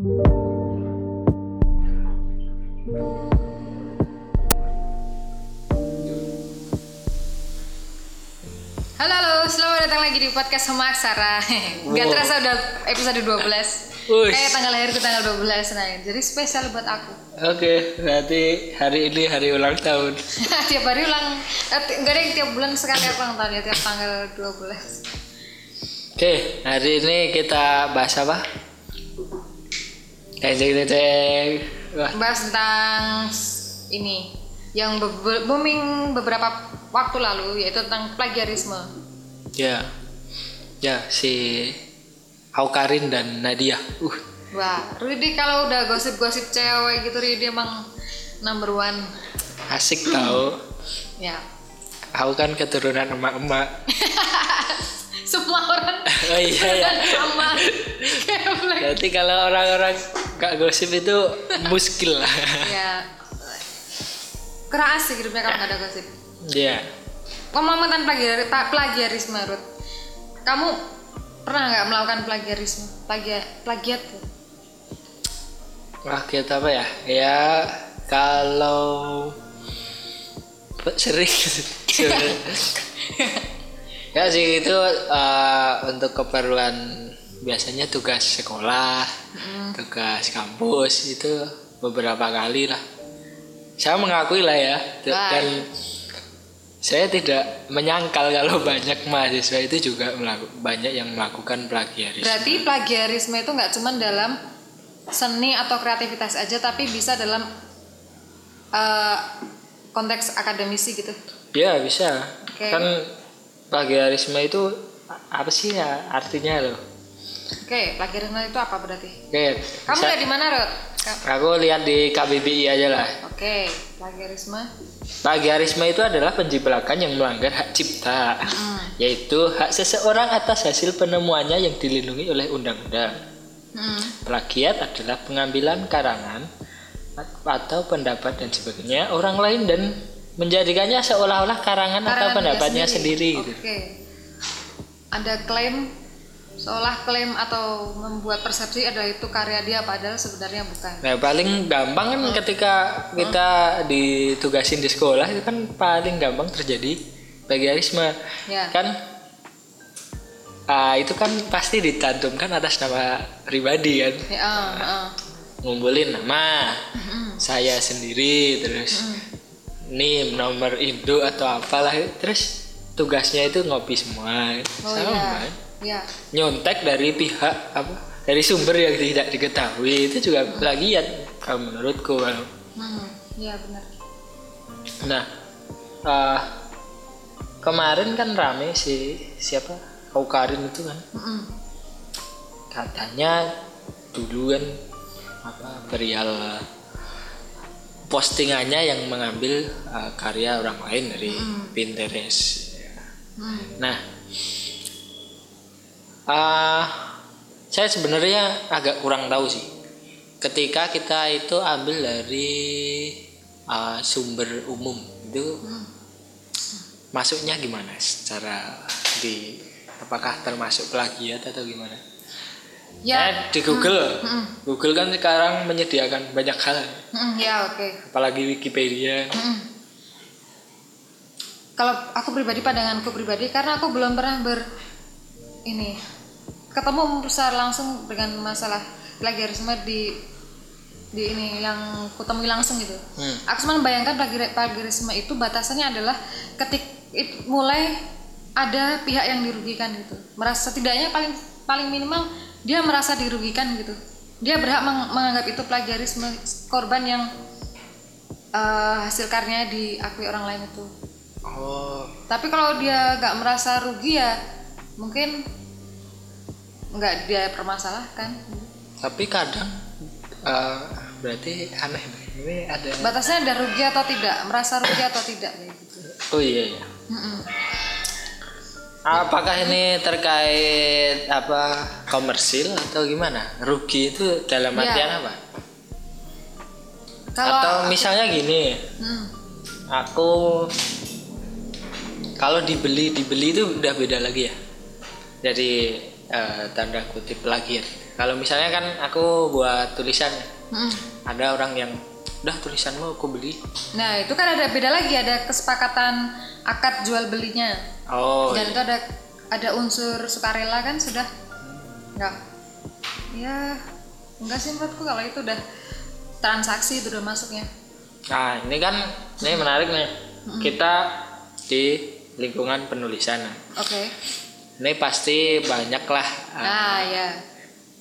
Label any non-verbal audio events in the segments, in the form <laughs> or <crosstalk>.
Halo, halo, selamat datang lagi di podcast sama Aksara. <laughs> Gak Wow. terasa udah episode 12. Wush. Kayak tanggal lahirku tanggal 12 nah, jadi spesial buat aku. Oke, berarti hari ini hari ulang tahun. <laughs> tiap hari ulang, eh, ada yang tiap bulan sekali aku ulang tahun ya, tiap tanggal 12. Oke, hari ini kita bahas apa? Deng deng. Wah, Bahas tentang ini yang be- booming beberapa waktu lalu yaitu tentang plagiarisme. ya, ya si Aukarin dan Nadia. Uh, Wah, Rudy kalau udah gosip-gosip cewek gitu Rudy emang number one. asik tau. Ya. Aku kan keturunan emak-emak. <laughs> Semua orang <laughs> Oh iya ya. sama. Berarti kalau orang-orang gak gosip itu muskil lah. <laughs> ya keras sih hidupnya kalau nggak ada gosip Ya, ngomong tentang plagiar, plagiarisme Ruth kamu pernah nggak melakukan plagiarisme plagia, plagiat kita apa ya? Ya kalau sering <laughs> sering. Ya sih itu eh, untuk keperluan biasanya tugas sekolah, tugas kampus itu beberapa kali lah. Saya mengakui lah ya Wah. dan saya tidak menyangkal kalau banyak mahasiswa itu juga melaku- banyak yang melakukan plagiarisme. berarti plagiarisme itu nggak cuma dalam seni atau kreativitas aja tapi bisa dalam eh, konteks akademisi gitu Ya bisa. Oke. Kan plagiarisme itu apa sih ya artinya loh? oke plagiarisme itu apa berarti Oke. kamu bisa- lihat di mana Ka- Aku lihat di KBBI aja lah. oke plagiarisme Plagiarisme itu adalah penjiplakan yang melanggar hak cipta, yaitu hak seseorang atas hasil penemuannya yang dilindungi oleh undang-undang. Hmm. Plagiat adalah pengambilan karangan atau pendapat dan sebagainya orang lain dan menjadikannya seolah-olah karangan, atau Karangan dia pendapatnya sendiri, gitu. Oke. Ada klaim seolah klaim atau membuat persepsi adalah itu karya dia padahal sebenarnya bukan. Nah paling gampang kan ketika kita ditugasin di sekolah itu kan paling gampang terjadi plagiarisme Ya. kan ah, itu kan pasti dicantumkan atas nama pribadi kan Ya, ah, ah. ngumpulin nama saya sendiri terus nih nomor induk atau apalah terus tugasnya itu ngopi semua Oh sama iya. kan? Ya. nyontek dari pihak apa dari sumber yang tidak diketahui itu juga plagiat kalau menurutku kalau Hmm, ya benar. Nah, eh, kemarin kan rame si siapa Aukarin itu kan Mm-mm. katanya dulu kan apa perial postingannya yang mengambil eh, karya orang lain dari Pinterest. Hmm. Nah, eh, saya sebenarnya agak kurang tahu sih. Ketika kita itu ambil dari eh, sumber umum itu masuknya gimana? Secara di apakah termasuk plagiat atau gimana? Ya. Eh, di Google, Google kan sekarang menyediakan banyak hal, Mm-mm, ya oke. apalagi Wikipedia. Mm-mm. Kalau aku pribadi pandanganku pribadi karena aku belum pernah ber ini ketemu secara langsung dengan masalah plagiarisme di di ini yang kutemui langsung gitu. Hmm. Aku cuma membayangkan plagiar- plagiarisme itu batasannya adalah ketik it- mulai ada pihak yang dirugikan gitu. Merasa setidaknya paling paling minimal dia merasa dirugikan gitu. Dia berhak meng- menganggap itu plagiarisme korban yang eh, hasil karyanya diakui orang lain itu. Oh, Tapi kalau dia nggak merasa rugi ya mungkin nggak dia permasalahkan. tapi kadang eh, berarti aneh. Ini ada. Batasnya ada rugi atau tidak, merasa rugi atau tidak gitu. Oh iya iya. Mm-mm. Apakah ini terkait apa komersil atau gimana? Rugi itu dalam Ya. artian apa? Kalau atau misalnya gini, Hmm, aku kalau dibeli dibeli itu udah beda lagi ya. Dari eh, tanda kutip plagiat. kalau misalnya kan aku buat tulisan Mm. ada orang yang udah tulisanmu aku beli. Nah itu kan ada beda lagi ada kesepakatan akad jual belinya. Oh dan itu ada ada unsur sukarela kan sudah? Enggak ya enggak sih menurutku kalau itu udah transaksi itu udah masuknya. Nah ini kan ini menarik nih. Kita di lingkungan penulisan. Oke. Ini pasti banyak lah ah, nah ya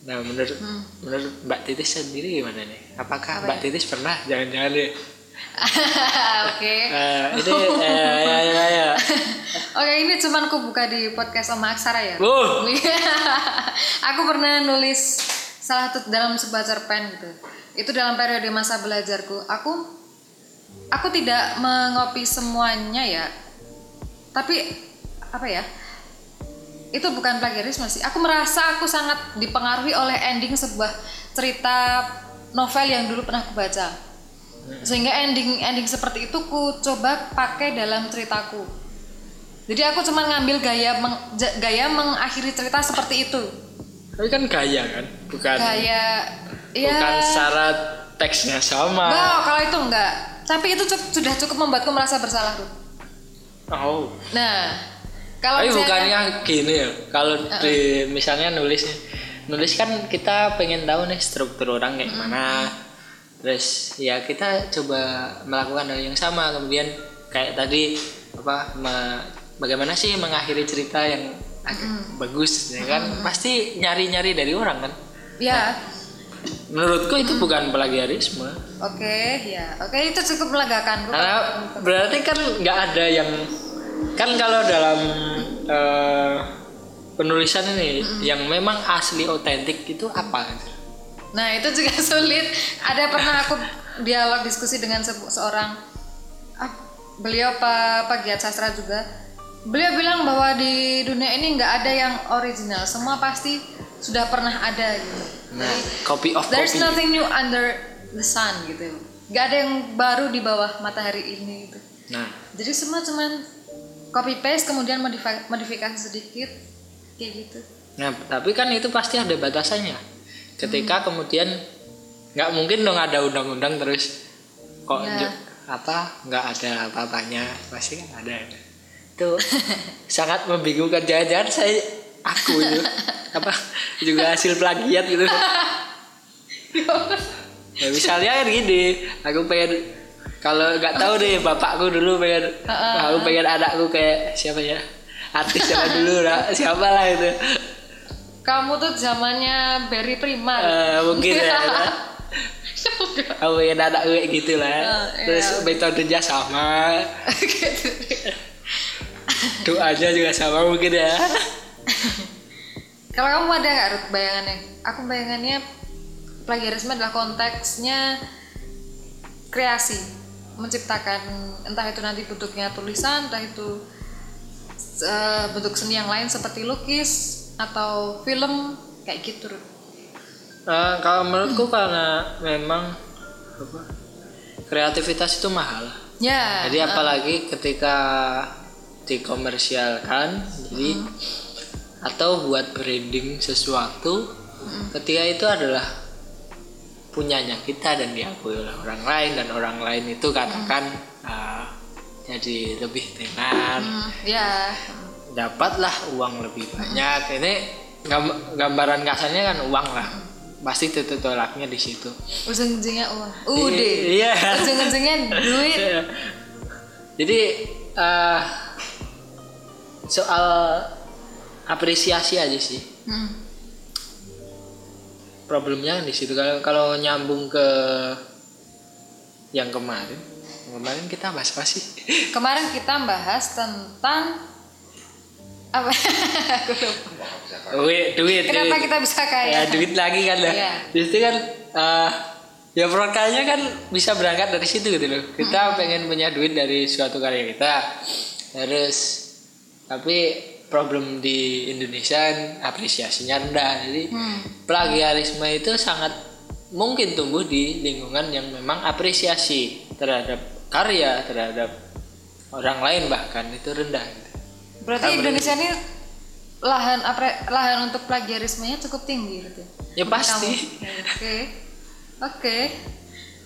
nah menurut Hmm. menurut Mbak Titis sendiri gimana nih apakah Apa Mbak ya? Titis pernah jangan-jangan deh <laughs> oke Eh, ini eh, ya, ya, ya. <laughs> oke ini cuman aku buka di podcast Oma Aksara ya Wuh. <laughs> aku pernah nulis salah satu dalam sebuah cerpen gitu itu dalam periode masa belajarku aku aku tidak mengopi semuanya ya tapi apa ya itu bukan plagiarisme sih. Aku merasa aku sangat dipengaruhi oleh ending sebuah cerita novel yang dulu pernah aku baca. Sehingga ending ending seperti itu ku coba pakai dalam ceritaku. Jadi aku cuma ngambil gaya meng- gaya mengakhiri cerita seperti itu. Tapi kan gaya kan? Bukan gaya ya bukan syarat teksnya sama. Enggak kalau itu enggak. Tapi itu sudah cukup membuatku merasa bersalah oh. Nah kalau tapi misalnya- bukannya gini ya kalau di misalnya nulis nih nulis kan kita pengen tahu nih struktur orang kayak mana terus ya kita coba melakukan hal yang sama. Kemudian kayak tadi apa me- bagaimana sih mengakhiri cerita yang agak bagus ya kan? Pasti nyari-nyari dari orang kan? Ya. Menurutku itu bukan plagiarisme. Oke ya. Oke itu cukup melegakan. Karena berarti kan nggak ada yang kan kalau dalam eh, penulisan ini yang memang asli otentik itu apa Nah itu juga <laughs> sulit. Ada pernah aku dialog diskusi dengan se- seorang ah, beliau pak pegiat sastra juga. Beliau bilang bahwa di dunia ini nggak ada yang original. Semua pasti sudah pernah ada gitu. nah copy of There's copy nothing new under the sun gitu. Nggak ada yang baru di bawah matahari ini gitu. nah Jadi semua cuman copy paste kemudian modifa- modifikasi sedikit kayak gitu. nah tapi kan itu pasti ada batasannya. Ketika kemudian nggak mungkin dong ada undang-undang terus kok Ya. apa nggak ada apa-apanya. Pasti kan ada. Itu <laughs> sangat membingungkan. Jangan-jangan saya aku itu. <laughs> Apa juga hasil plagiat gitu. <laughs> Ya misalnya kan gini aku pengen kalau nggak tahu deh bapakku dulu pengen aku pengen anakku kayak siapa ya artis siapa <laughs> dulu lah siapa lah itu Kamu tuh zamannya Berry Prima. Eh, mungkin ya <laughs> aku pengen anakku kayak gitu lah iya. terus metodenya sama <laughs> gitu. doanya juga sama mungkin ya Kalau kamu ada nggak bayangannya? Aku bayangannya plagiarisme adalah konteksnya kreasi, menciptakan entah itu nanti bentuknya tulisan, entah itu eh, bentuk seni yang lain seperti lukis atau film kayak gitu. Eh, kalau menurutku karena memang apa, kreativitas itu mahal Ya. Jadi apalagi ketika dikomersialkan, jadi atau buat branding sesuatu, ketika itu adalah punyanya kita dan diakui oleh orang lain dan orang lain itu katakan ah, jadi lebih tenar, Hmm, ya. dapatlah uang lebih banyak. Ini gam- gambaran kasarnya kan uang lah, pasti titik tolaknya di situ. Ujung-ujungnya uang. Udah. Iya. Ujung-ujungnya duit. Iya. Jadi eh, soal apresiasi aja sih. Hmm. Problemnya di situ kalau kalau nyambung ke yang kemarin, kemarin kita bahas apa sih? <laughs> Kemarin kita bahas tentang apa? <laughs> Aku lupa. duit, duit. Kenapa duit. kita bisa ya kaya? duit lagi kan ya. Iya. Kan eh, ya perkaranya kan bisa berangkat dari situ gitu loh. Kita pengen punya duit dari suatu karya kita. Terus tapi problem di Indonesia apresiasinya rendah. Jadi Hmm. plagiarisme itu sangat mungkin tumbuh di lingkungan yang memang apresiasi terhadap karya, terhadap orang lain bahkan itu rendah. gitu. Berarti Indonesia ini lahan apre, lahan untuk plagiarismenya cukup tinggi gitu. Ya pasti. Kamu. Oke. Oke.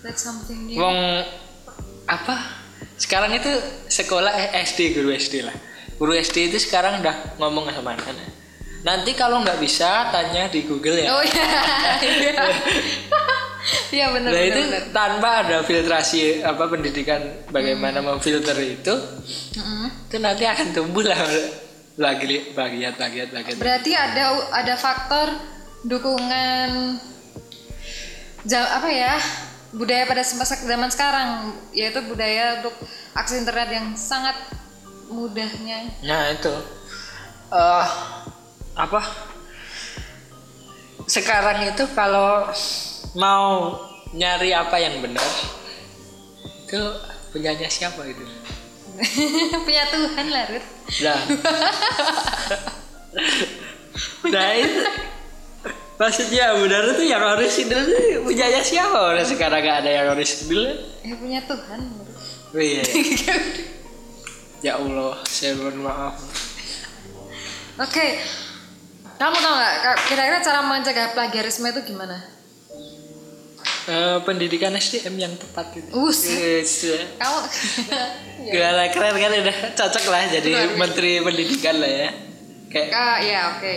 That's something new. Wong apa? Sekarang itu sekolah eh, SD guru SD lah. Guru SD itu sekarang udah ngomong sama anak Nanti kalau nggak bisa tanya di Google ya. Oh iya. Iya. <laughs> Iya benar Nah itu benar. tanpa ada filtrasi apa pendidikan bagaimana Hmm. memfilter itu, Mm-mm. itu nanti akan tumbuh lah lagi bagian bagian bagian. Berarti ada ada faktor dukungan apa ya budaya pada zaman sekarang yaitu budaya untuk akses internet yang sangat mudahnya Nah itu eh apa? Sekarang itu kalau mau nyari apa yang benar itu punyanya siapa itu? <laughs> punya Tuhan lah Ruth. <laughs> Nah, nah itu maksudnya benar itu yang orisinal itu punyanya siapa? Orang sekarang gak ada yang orisinal. ya punya Tuhan Ruth. Oh iya. <laughs> ya Allah, saya mohon maaf. oke kamu tau nggak kira-kira cara mencegah plagiarisme itu gimana Eh, pendidikan SDM yang tepat itu. Us. Yes. kamu <laughs> Gila keren kan udah cocok lah jadi Keren. menteri pendidikan lah ya. Kayak Ah, ya oke.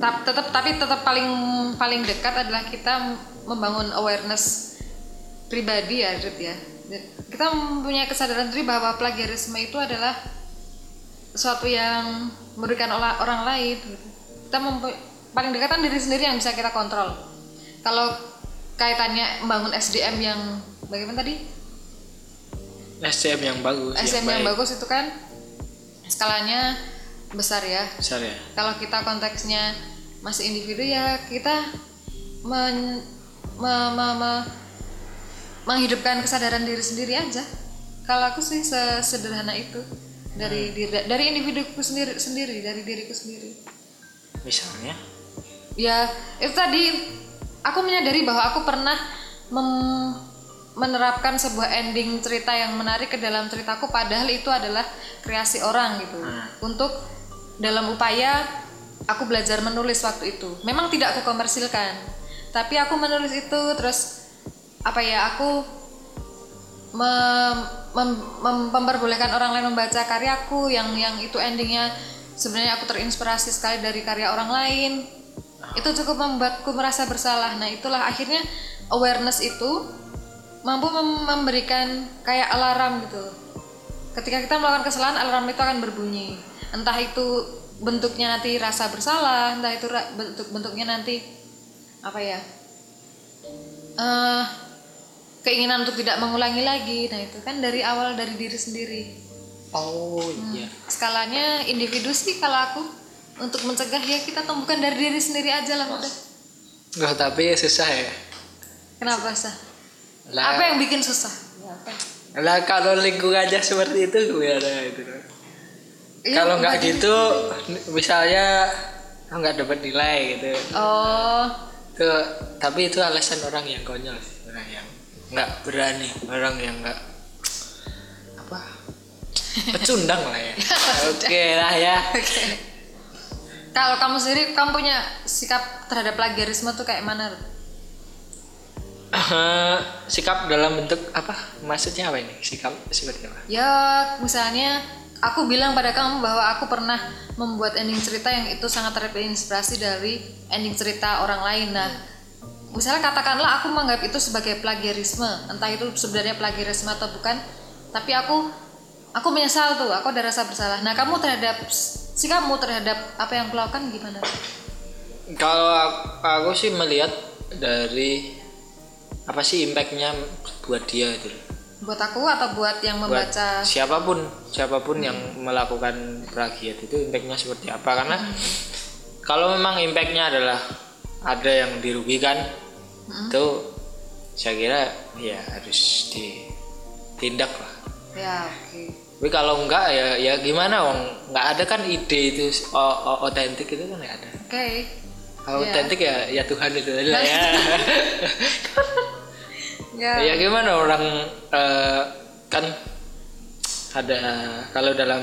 Tap- tetap tapi tetap paling paling dekat adalah kita membangun awareness pribadi ya, Rit ya. Kita mempunyai kesadaran diri bahwa plagiarisme itu adalah sesuatu yang merugikan orang lain. Gitu. Kita mempu- paling dekat kan diri sendiri yang bisa kita kontrol. Kalau kaitannya membangun SDM yang bagaimana tadi? SDM yang bagus. SDM yang baik. bagus itu kan skalanya besar ya. Besar ya. kalau kita konteksnya masih individu ya kita men, me- me- me- menghidupkan kesadaran diri sendiri aja. Kalau aku sih sesederhana itu dari diri dari individuku sendiri sendiri dari diriku sendiri. Misalnya. ya itu tadi aku menyadari bahwa aku pernah mem- menerapkan sebuah ending cerita yang menarik ke dalam ceritaku padahal itu adalah kreasi orang gitu. Untuk dalam upaya aku belajar menulis waktu itu. Memang tidak aku komersilkan tapi aku menulis itu terus apa ya aku mem- mem- mem- memperbolehkan orang lain membaca karyaku yang yang itu endingnya sebenarnya aku terinspirasi sekali dari karya orang lain. Itu cukup membuatku merasa bersalah. Nah itulah akhirnya awareness itu mampu mem- memberikan kayak alarm gitu. Ketika kita melakukan kesalahan alarm itu akan berbunyi. Entah itu bentuknya nanti rasa bersalah entah itu bentuk bentuknya nanti apa ya eh keinginan untuk tidak mengulangi lagi nah itu kan dari awal dari diri sendiri Oh iya. skalanya individu sih kalau aku untuk mencegah ya kita temukan dari diri sendiri aja lah udah Enggak tapi susah ya. kenapa sah Lah, apa yang bikin susah Ya, apa? lah kalau lingkungannya seperti itu gimana itu? Iya, kalau nggak gitu, misalnya nggak dapat nilai gitu. oh Itu, tapi itu alasan orang yang konyol sih, orang yang nggak berani, orang yang nggak apa pecundang lah ya. <laughs> Oke lah ya. oke kalau kamu sendiri kamu punya sikap terhadap plagiarisme tuh kayak mana? Eh, sikap dalam bentuk apa? Maksudnya apa ini? Sikap seperti apa? ya misalnya aku bilang pada kamu bahwa aku pernah membuat ending cerita yang itu sangat terinspirasi dari ending cerita orang lain nah misalnya katakanlah aku menganggap itu sebagai plagiarisme entah itu sebenarnya plagiarisme atau bukan tapi aku aku menyesal tuh aku ada rasa bersalah. Nah kamu terhadap si kamu terhadap apa yang kulakukan gimana? Kalau aku, aku sih melihat dari apa sih impactnya buat dia itu. Buat aku atau buat yang buat membaca? siapa pun siapa pun yang melakukan plagiat itu impactnya seperti apa. Karena kalau memang impactnya adalah ada yang dirugikan itu saya kira ya harus ditindak lah. Ya oke. Tapi kalau enggak ya ya gimana wong? Nggak ada kan ide itu otentik itu kan nggak ada. Oke. Kalau Ya. otentik ya ya Tuhan itu lah ya. <laughs> Ya. Ya gimana orang eh, kan ada kalau dalam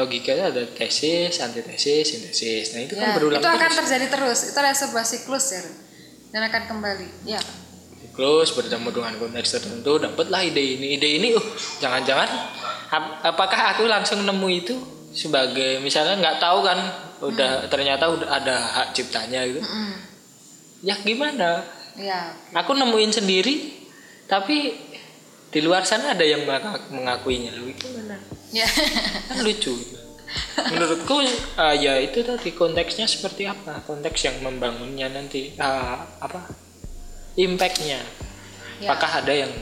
logikanya ada tesis antitesis sintesis nah itu kan Ya, berulang itu akan terus terjadi terus. Itu adalah sebuah siklus ya. Dan akan kembali. Ya. siklus bertemu dengan konteks tertentu dapatlah ide ini ide ini uh jangan-jangan ap- apakah aku langsung nemu itu sebagai misalnya nggak tahu kan udah ternyata udah ada hak ciptanya gitu Mm. ya gimana Ya. aku nemuin sendiri tapi di luar sana ada yang mengak- mengakuinya lu gimana Ya. kan lucu menurutku ah, ya itu tadi konteksnya seperti apa konteks yang membangunnya nanti ah, apa impactnya Ya. apakah ada yang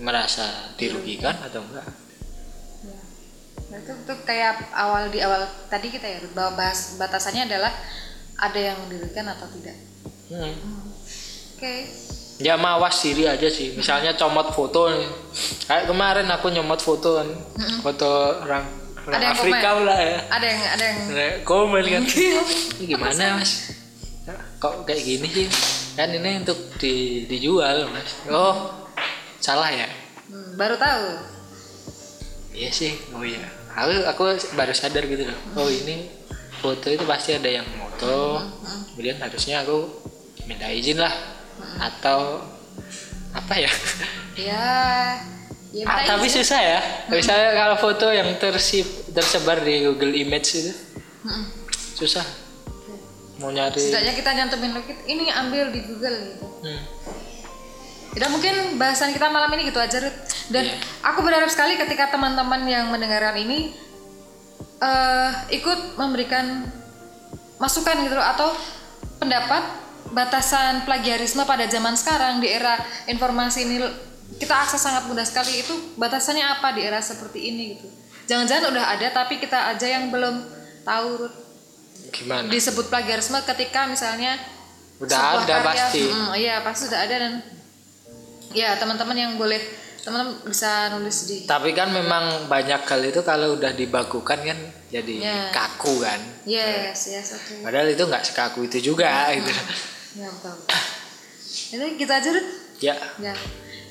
merasa dirugikan atau enggak Ya. Nah, itu, itu kayak awal di awal tadi kita ya bahwa bahas batasannya adalah ada yang dirugikan atau tidak. Hmm. Oke. Ya mawas diri aja sih. Misalnya comot foto nih. Kayak kemarin aku nyomot foto kan foto orang, orang Ada Afrika komen? lah ya. Ada yang ada yang komen kan. <laughs> Gimana mas? Kok kayak gini sih? Kan ini untuk di, dijual mas. Oh salah ya? Hmm, baru tahu. iya sih. Oh iya. Aku aku baru sadar gitu loh. Oh ini foto itu pasti ada yang moto. Kemudian harusnya aku minta izin lah atau apa ya Ya. Ya, Ah, tapi izin. susah ya misalnya kalau foto yang tersip tersebar di Google Image itu Mm-mm. susah mau nyari Setidaknya kita nyantumin lagi ini ambil di Google gitu. Hmm. Udah mungkin bahasan kita malam ini gitu aja Ruth. Dan Iya. aku berharap sekali ketika teman-teman yang mendengarkan ini eh ikut memberikan masukan gitu loh atau pendapat batasan plagiarisme pada zaman sekarang di era informasi ini kita akses sangat mudah sekali. Itu batasannya apa di era seperti ini gitu. Jangan-jangan udah ada tapi kita aja yang belum tahu gimana? Disebut plagiarisme ketika misalnya Udah ada karya- pasti. Mm, iya pasti sudah ada dan ya teman-teman yang boleh teman-teman bisa nulis di tapi kan memang banyak kali itu kalau udah dibakukan kan jadi Ya. kaku kan? Yes yes oke. Padahal itu nggak sekaku itu juga gitu ya betul. Jadi gitu aja ya. Ya.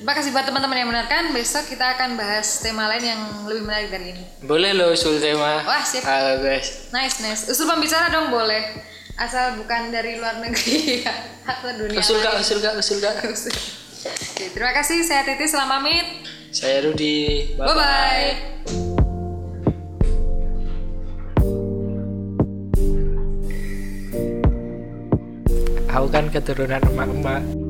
Terima kasih buat teman-teman yang mendengarkan. Besok kita akan bahas tema lain yang lebih menarik dari ini. Boleh lo usul tema. Wah, sip. halo guys. Nice nice. Usul pembicara dong boleh. Asal bukan dari luar negeri <laughs> atau dunia usul kak usul kak usul kak <laughs> Usul. Oke, terima kasih. Saya Titi selamat pamit. Saya Rudi. Bye bye aku kan keturunan emak-emak